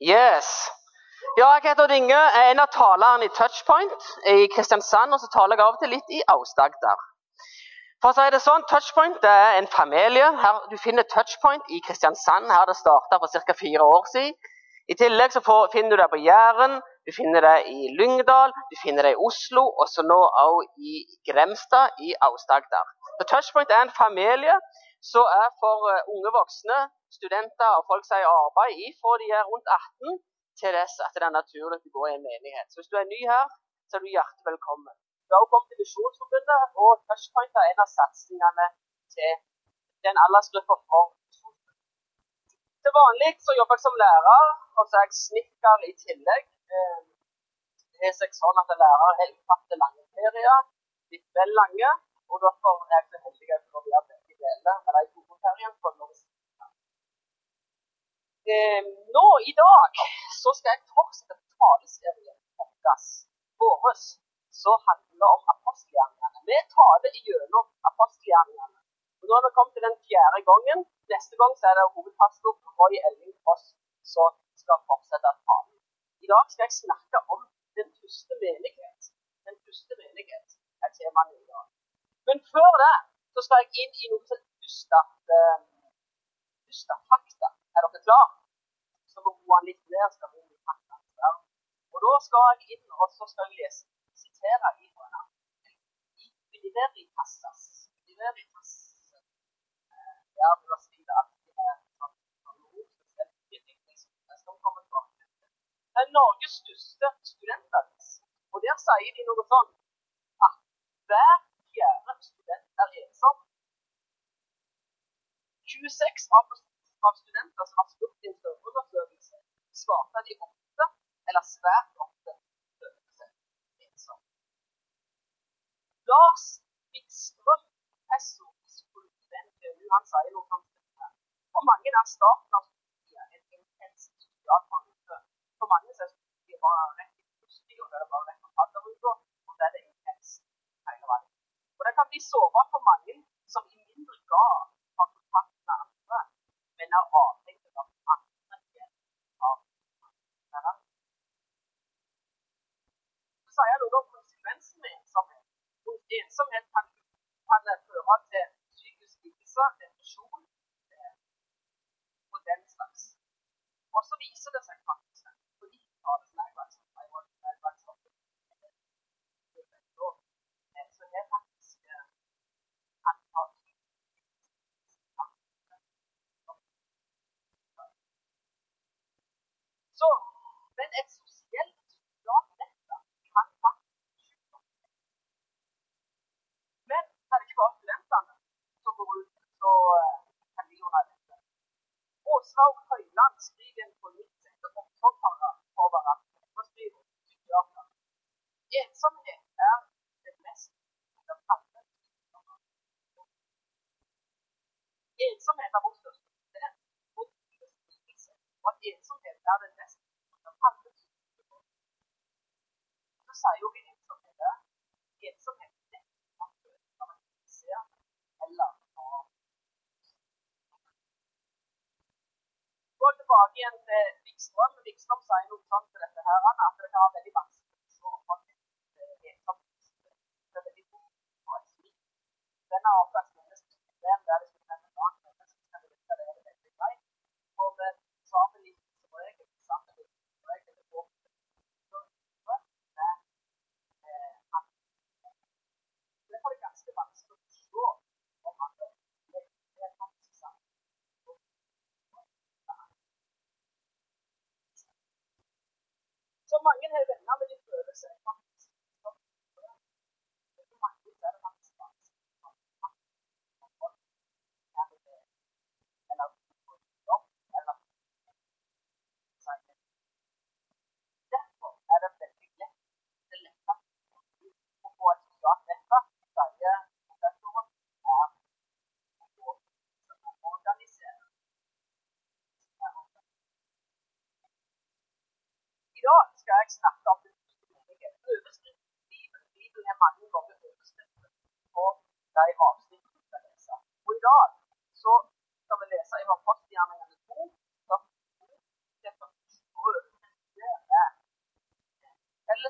Yes. Ja, jeg heter Inge. Jeg er en av talerne i Touchpoint i Kristiansand. Og så taler jeg av og til litt i Aust-Agder. For å si det sånn, Touchpoint er en familie. Her, du finner Touchpoint i Kristiansand. Her det starta for ca. fire år siden. I tillegg så får, finner du det på Jæren, du finner det i Lyngdal, du finner det i Oslo, og så nå også i Gremstad i Aust-Agder. Touchpoint er en familie som er for uh, unge voksne, studenter og folk som er i arbeid fra de er rundt 18 til dess at det er naturlig å gå i en menighet. Så hvis du er ny her, så er du hjertelig velkommen. Du har også kommet til Misjonsforbundet, og Touchpoint er en av satsingene til den aldersgruppa for Til vanlig så jobber jeg som lærer, og så er jeg snekker i tillegg. Eh, det er seg sånn at lærere har ufattelig lange ferier, litt vel lange, og derfor er jeg så heldig å få være begge deler med de gode feriene. Eh, nå i dag så skal jeg fortsette taleserien vår vår som handler om apostelgjerningene. Vi taler gjennom apostelgjerningene. Nå er vi kommet til den fjerde gangen. Neste gang så er det hovedpastor Roy Elling Foss som skal fortsette talen. I dag skal jeg snakke om den første menighet. Den første menighet er temaet i dag. Men før det så skal jeg inn i noe som Usta fakta. Er dere klare? Så må roe litt ned. skal vi fakta. Og da skal jeg inn og så skal jeg lese, sitere i Veritasas. Ja, men da skriver alltid med sånne ord, spesielt virkning, som jeg skal komme tilbake. Det er Norges største studentavis. Og der sier de noe sånn at hver fjerde er ensom. 26 av, av studenter som har spurt i en spørreundersøkelse, svarte de ofte, eller svært ofte, følte seg ensom. Lars Wikstrøm, professor i psykologi ved NTNU, han sier noe sånt For mange er starten final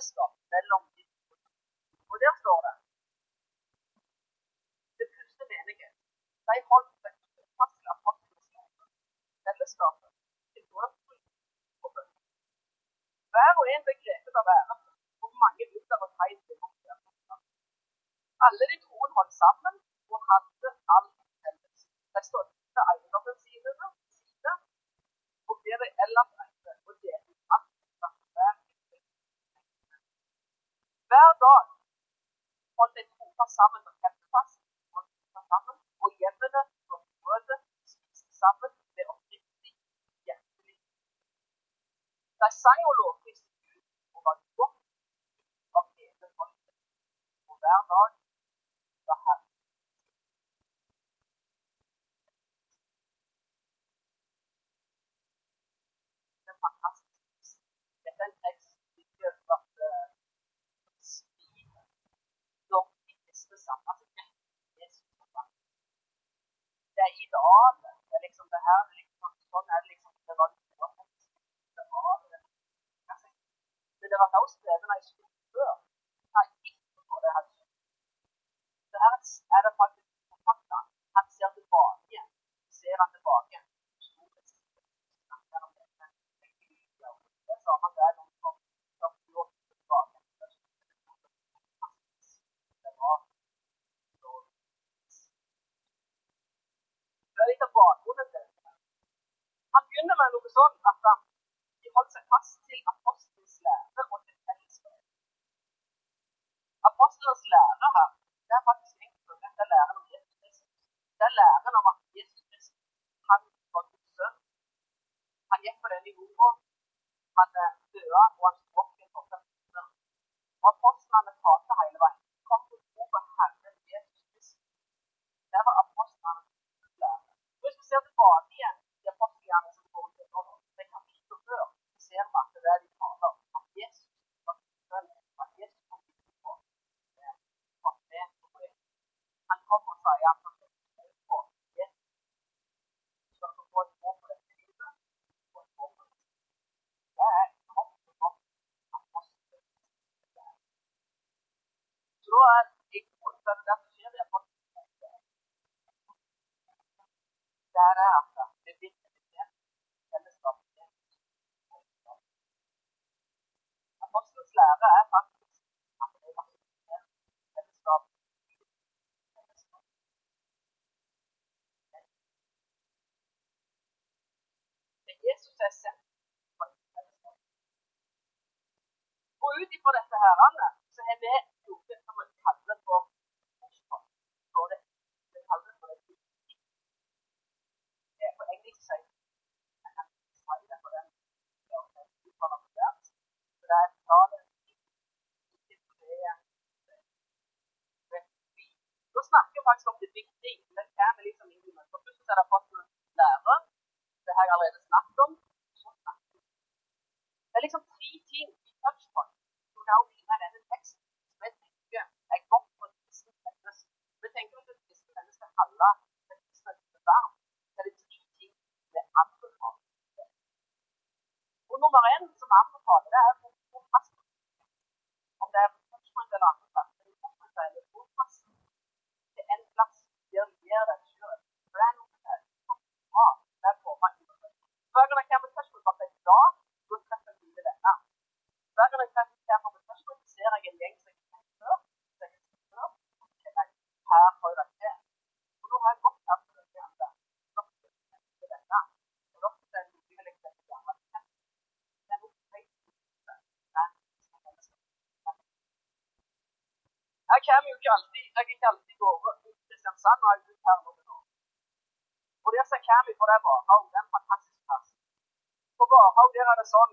stop ikke alltid, jeg kan ikke alltid gå over til Kristiansand og jeg er liksom sånn, ute her noen år. Og der så kommer jeg fra, det er Varhaug, den fantastiske plassen. På Varhaug er det sånn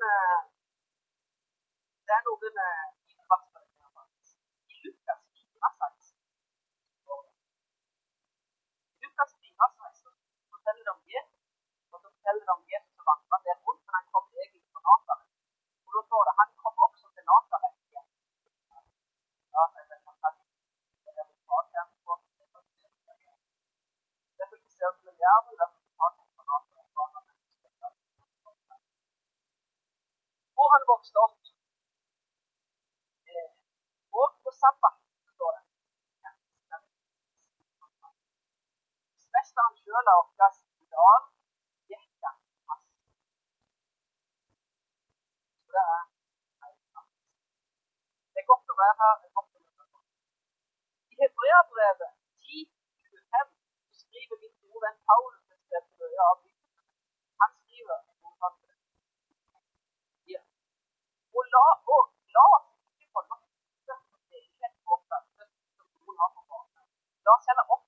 那。sjøl av oss i dag virker fast. Så det er helt sant. Det er godt å være her. det er godt å være her. I Hebreabrevet 10.25 skriver min gode venn Paulus Han skriver ja. og la, og, la oss ikke forlate det er ikke et våpen som noen har på banen. La oss heller opp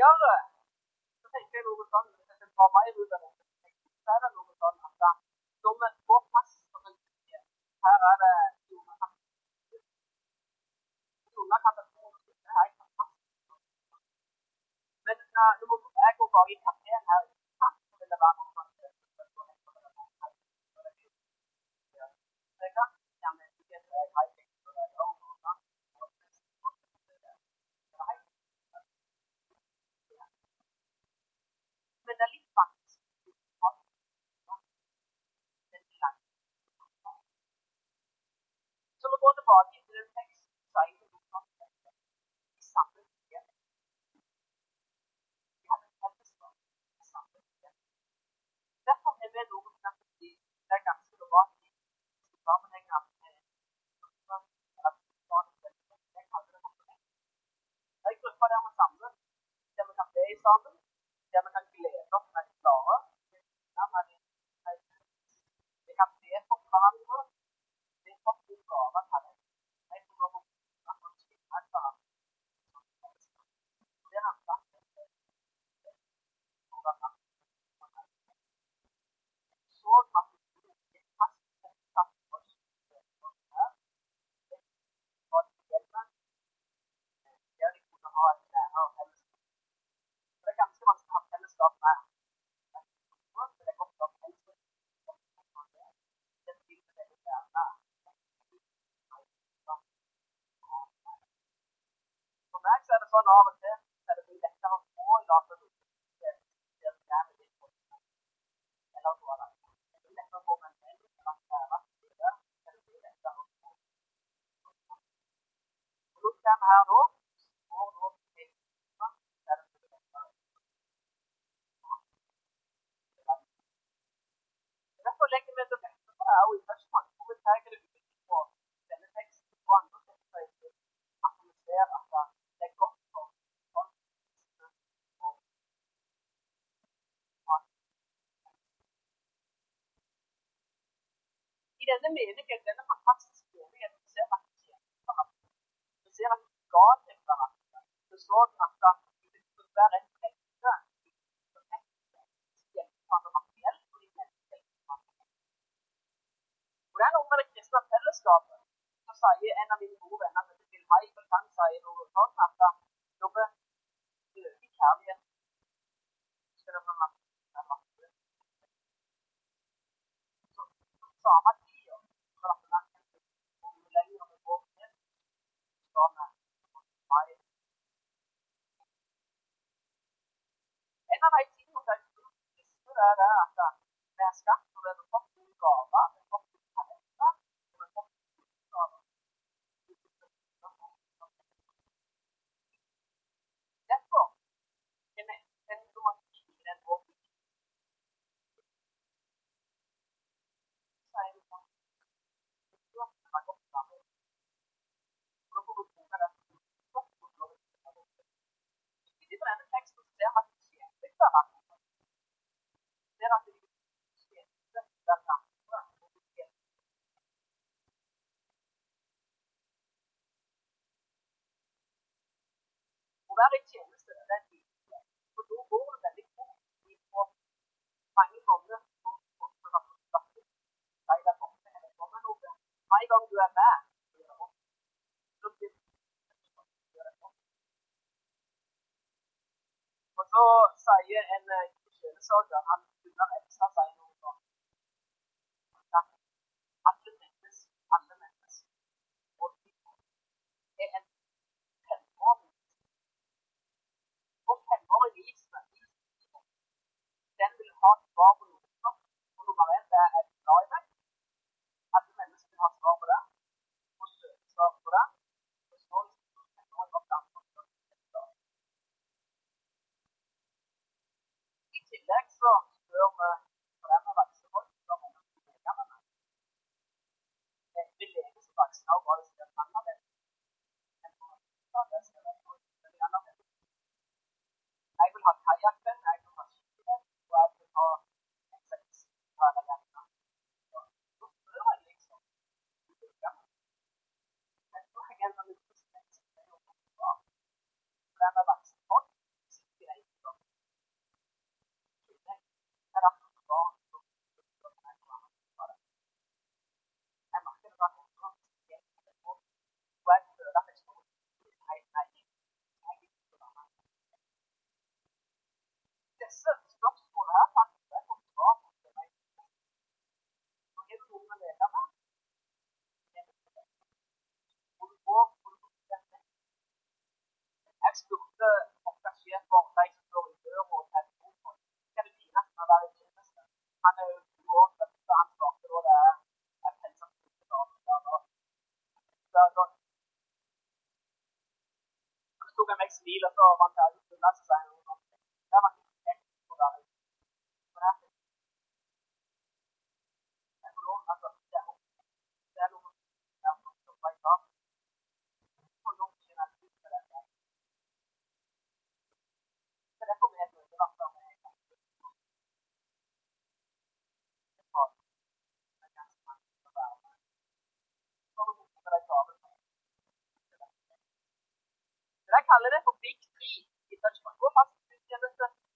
Jahre. Das hätte ich gerne verstanden. Das ist ein paar Maiwürder. Leider nur verstanden. Haben da dumme Vorpass von den Parade. Und dann hat das nur noch nicht erreicht. Wenn es nur gut Ego war, ich habe mehr Herr. Ich habe mehr Erwartung. sonora. i denne meningen, denne fantastiske meningen, ser at vi tjener hverandre. Vi ser at vi ga til hverandre. Vi så at det kunne være et rette det er noe med det kristne fellesskapet. Så sier en av mine gode venner til Bill Heibel, han sier noe sånn det kjennelsene de gir. For da går det veldig fort ifra mange ganger på rapporten. Nei, det kommer eller kommer noe. Hver gang du er med, så blir say Og så sier en kjølesorger, han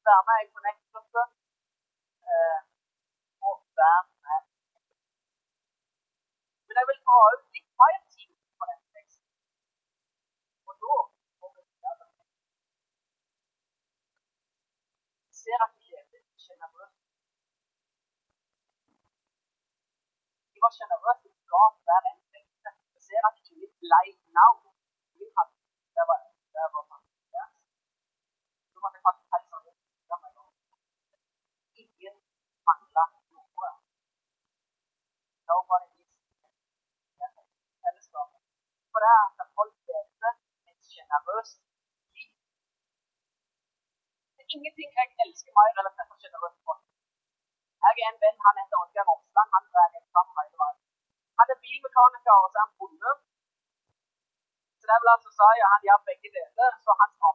være med i Connect-gruppe. Eh, og være med. Men jeg vil dra ut litt mer tid på den teksten. Og da må vi videre. Vi ser at de lever var sjenerøse. sa ja, han gjør begge deler, så han tar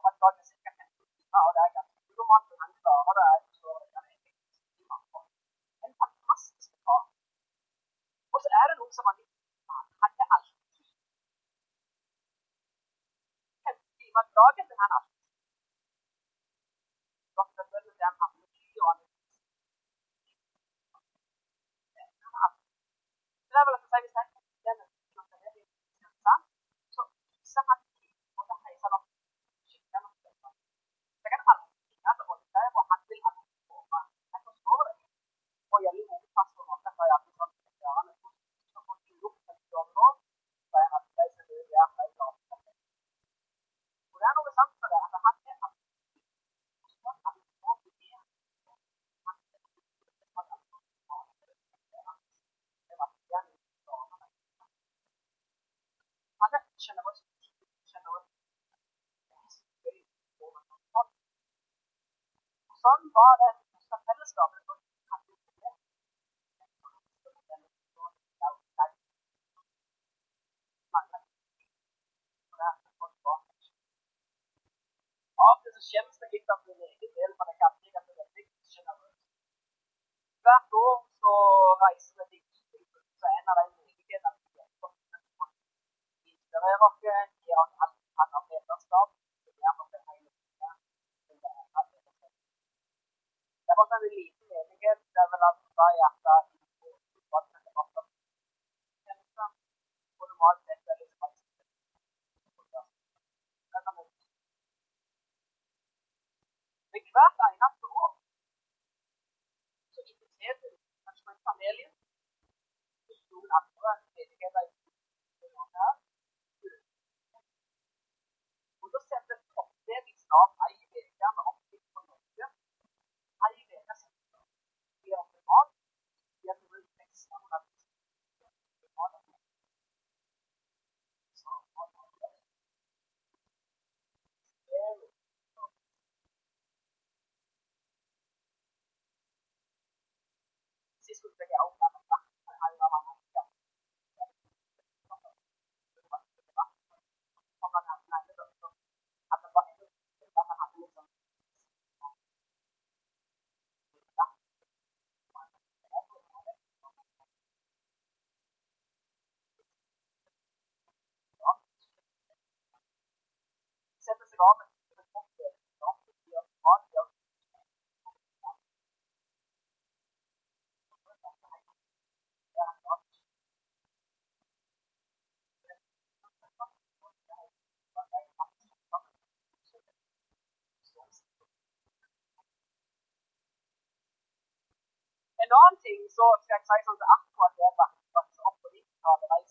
vi var där på stafettmästerskapet homem que confessa, não confiando, olha e ela En dan zorgt, dat zij de wat ze.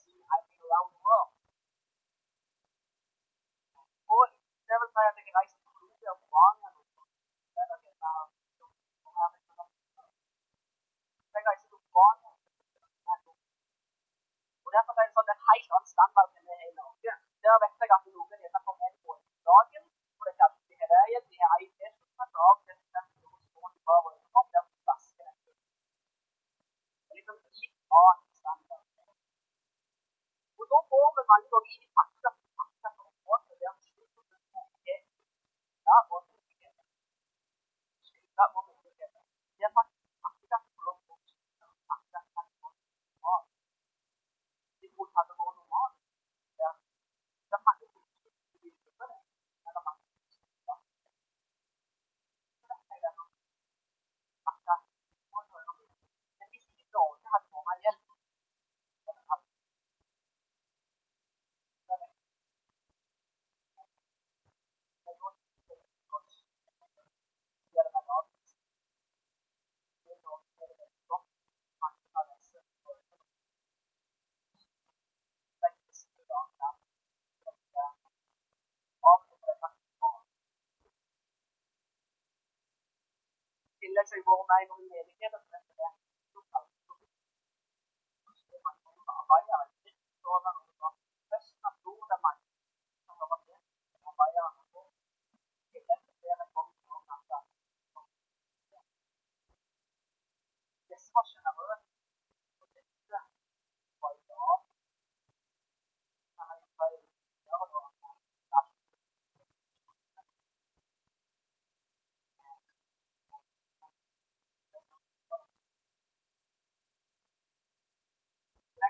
actually roll mightily in again.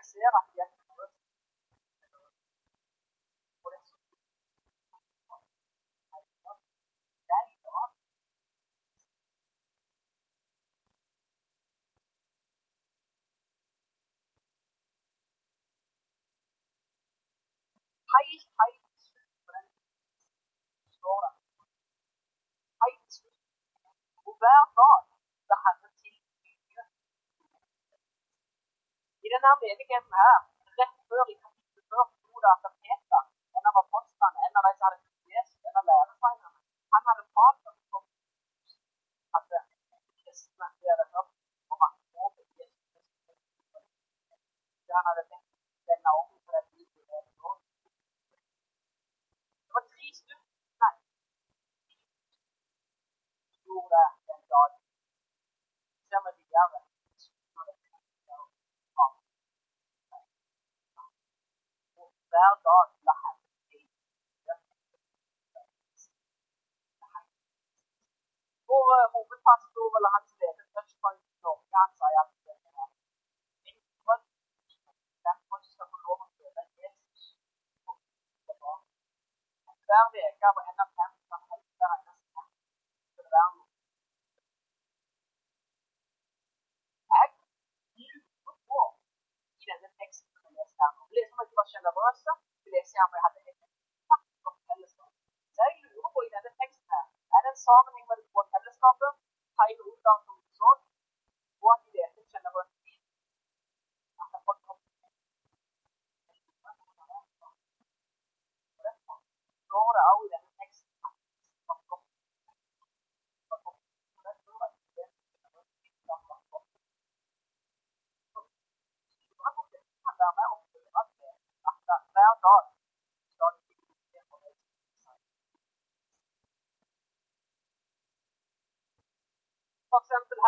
许愿吧许 i denne meningen her, rett før i kapittel 42,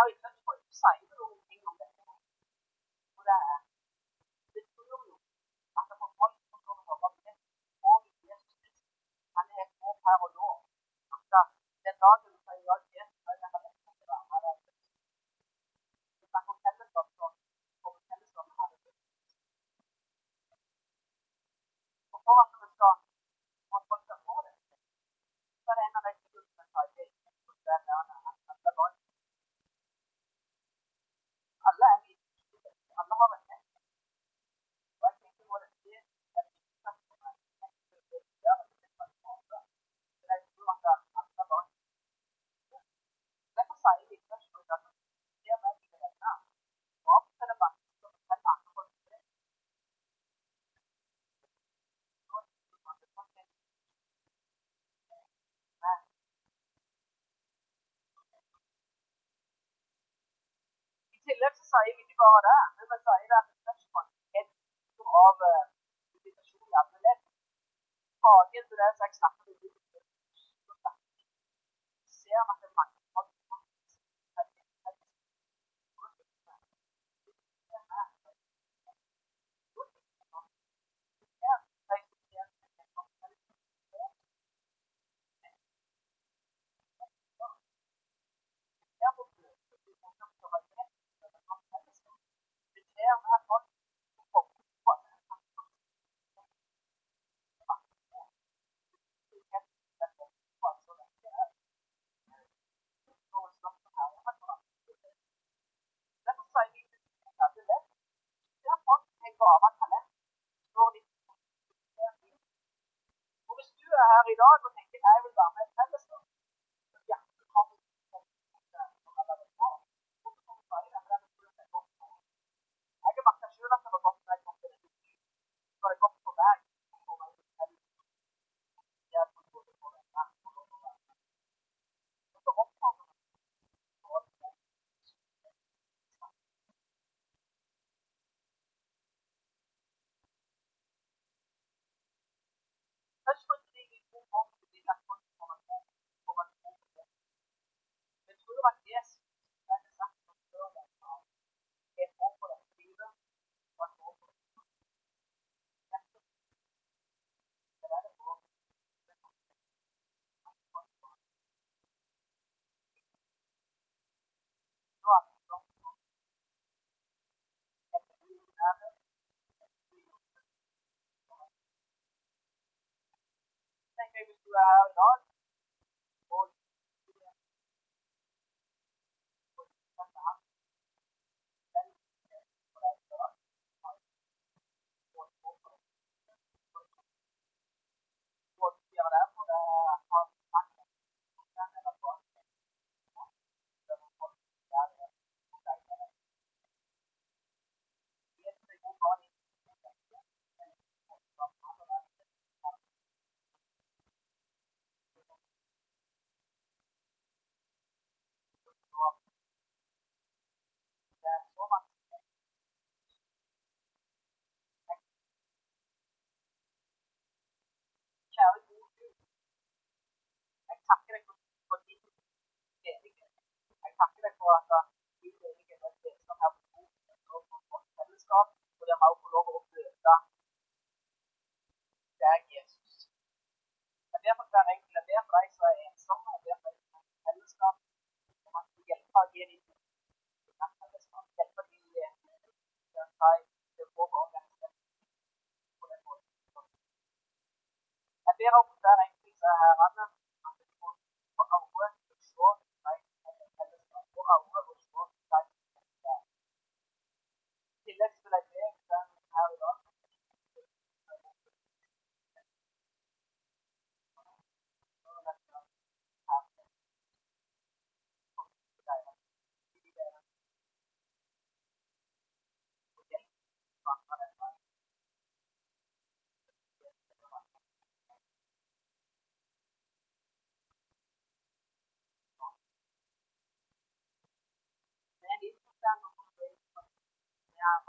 har jo ikke vært for design det er det tror jo at det den dagen sier ikke bare det, men vi sier at spørsmål er en av eh, invitasjonen i alle ledd. Tilbake til det som ser vi at det er mange dog was thinking I was throughout, all det på de ledige. Jeg for at de ledige er det som er på og for godt fellesskap, og der vi også får lov å møte deg, Jesus. Jeg ber for hver enkelt. Jeg ber for deg som er ensomme. Jeg ber for deg er fellesskap. Om at du hjelper å gi dem hjelper dem til å ta det over og Jeg ber om hver enkelt som er her, Anne. uh,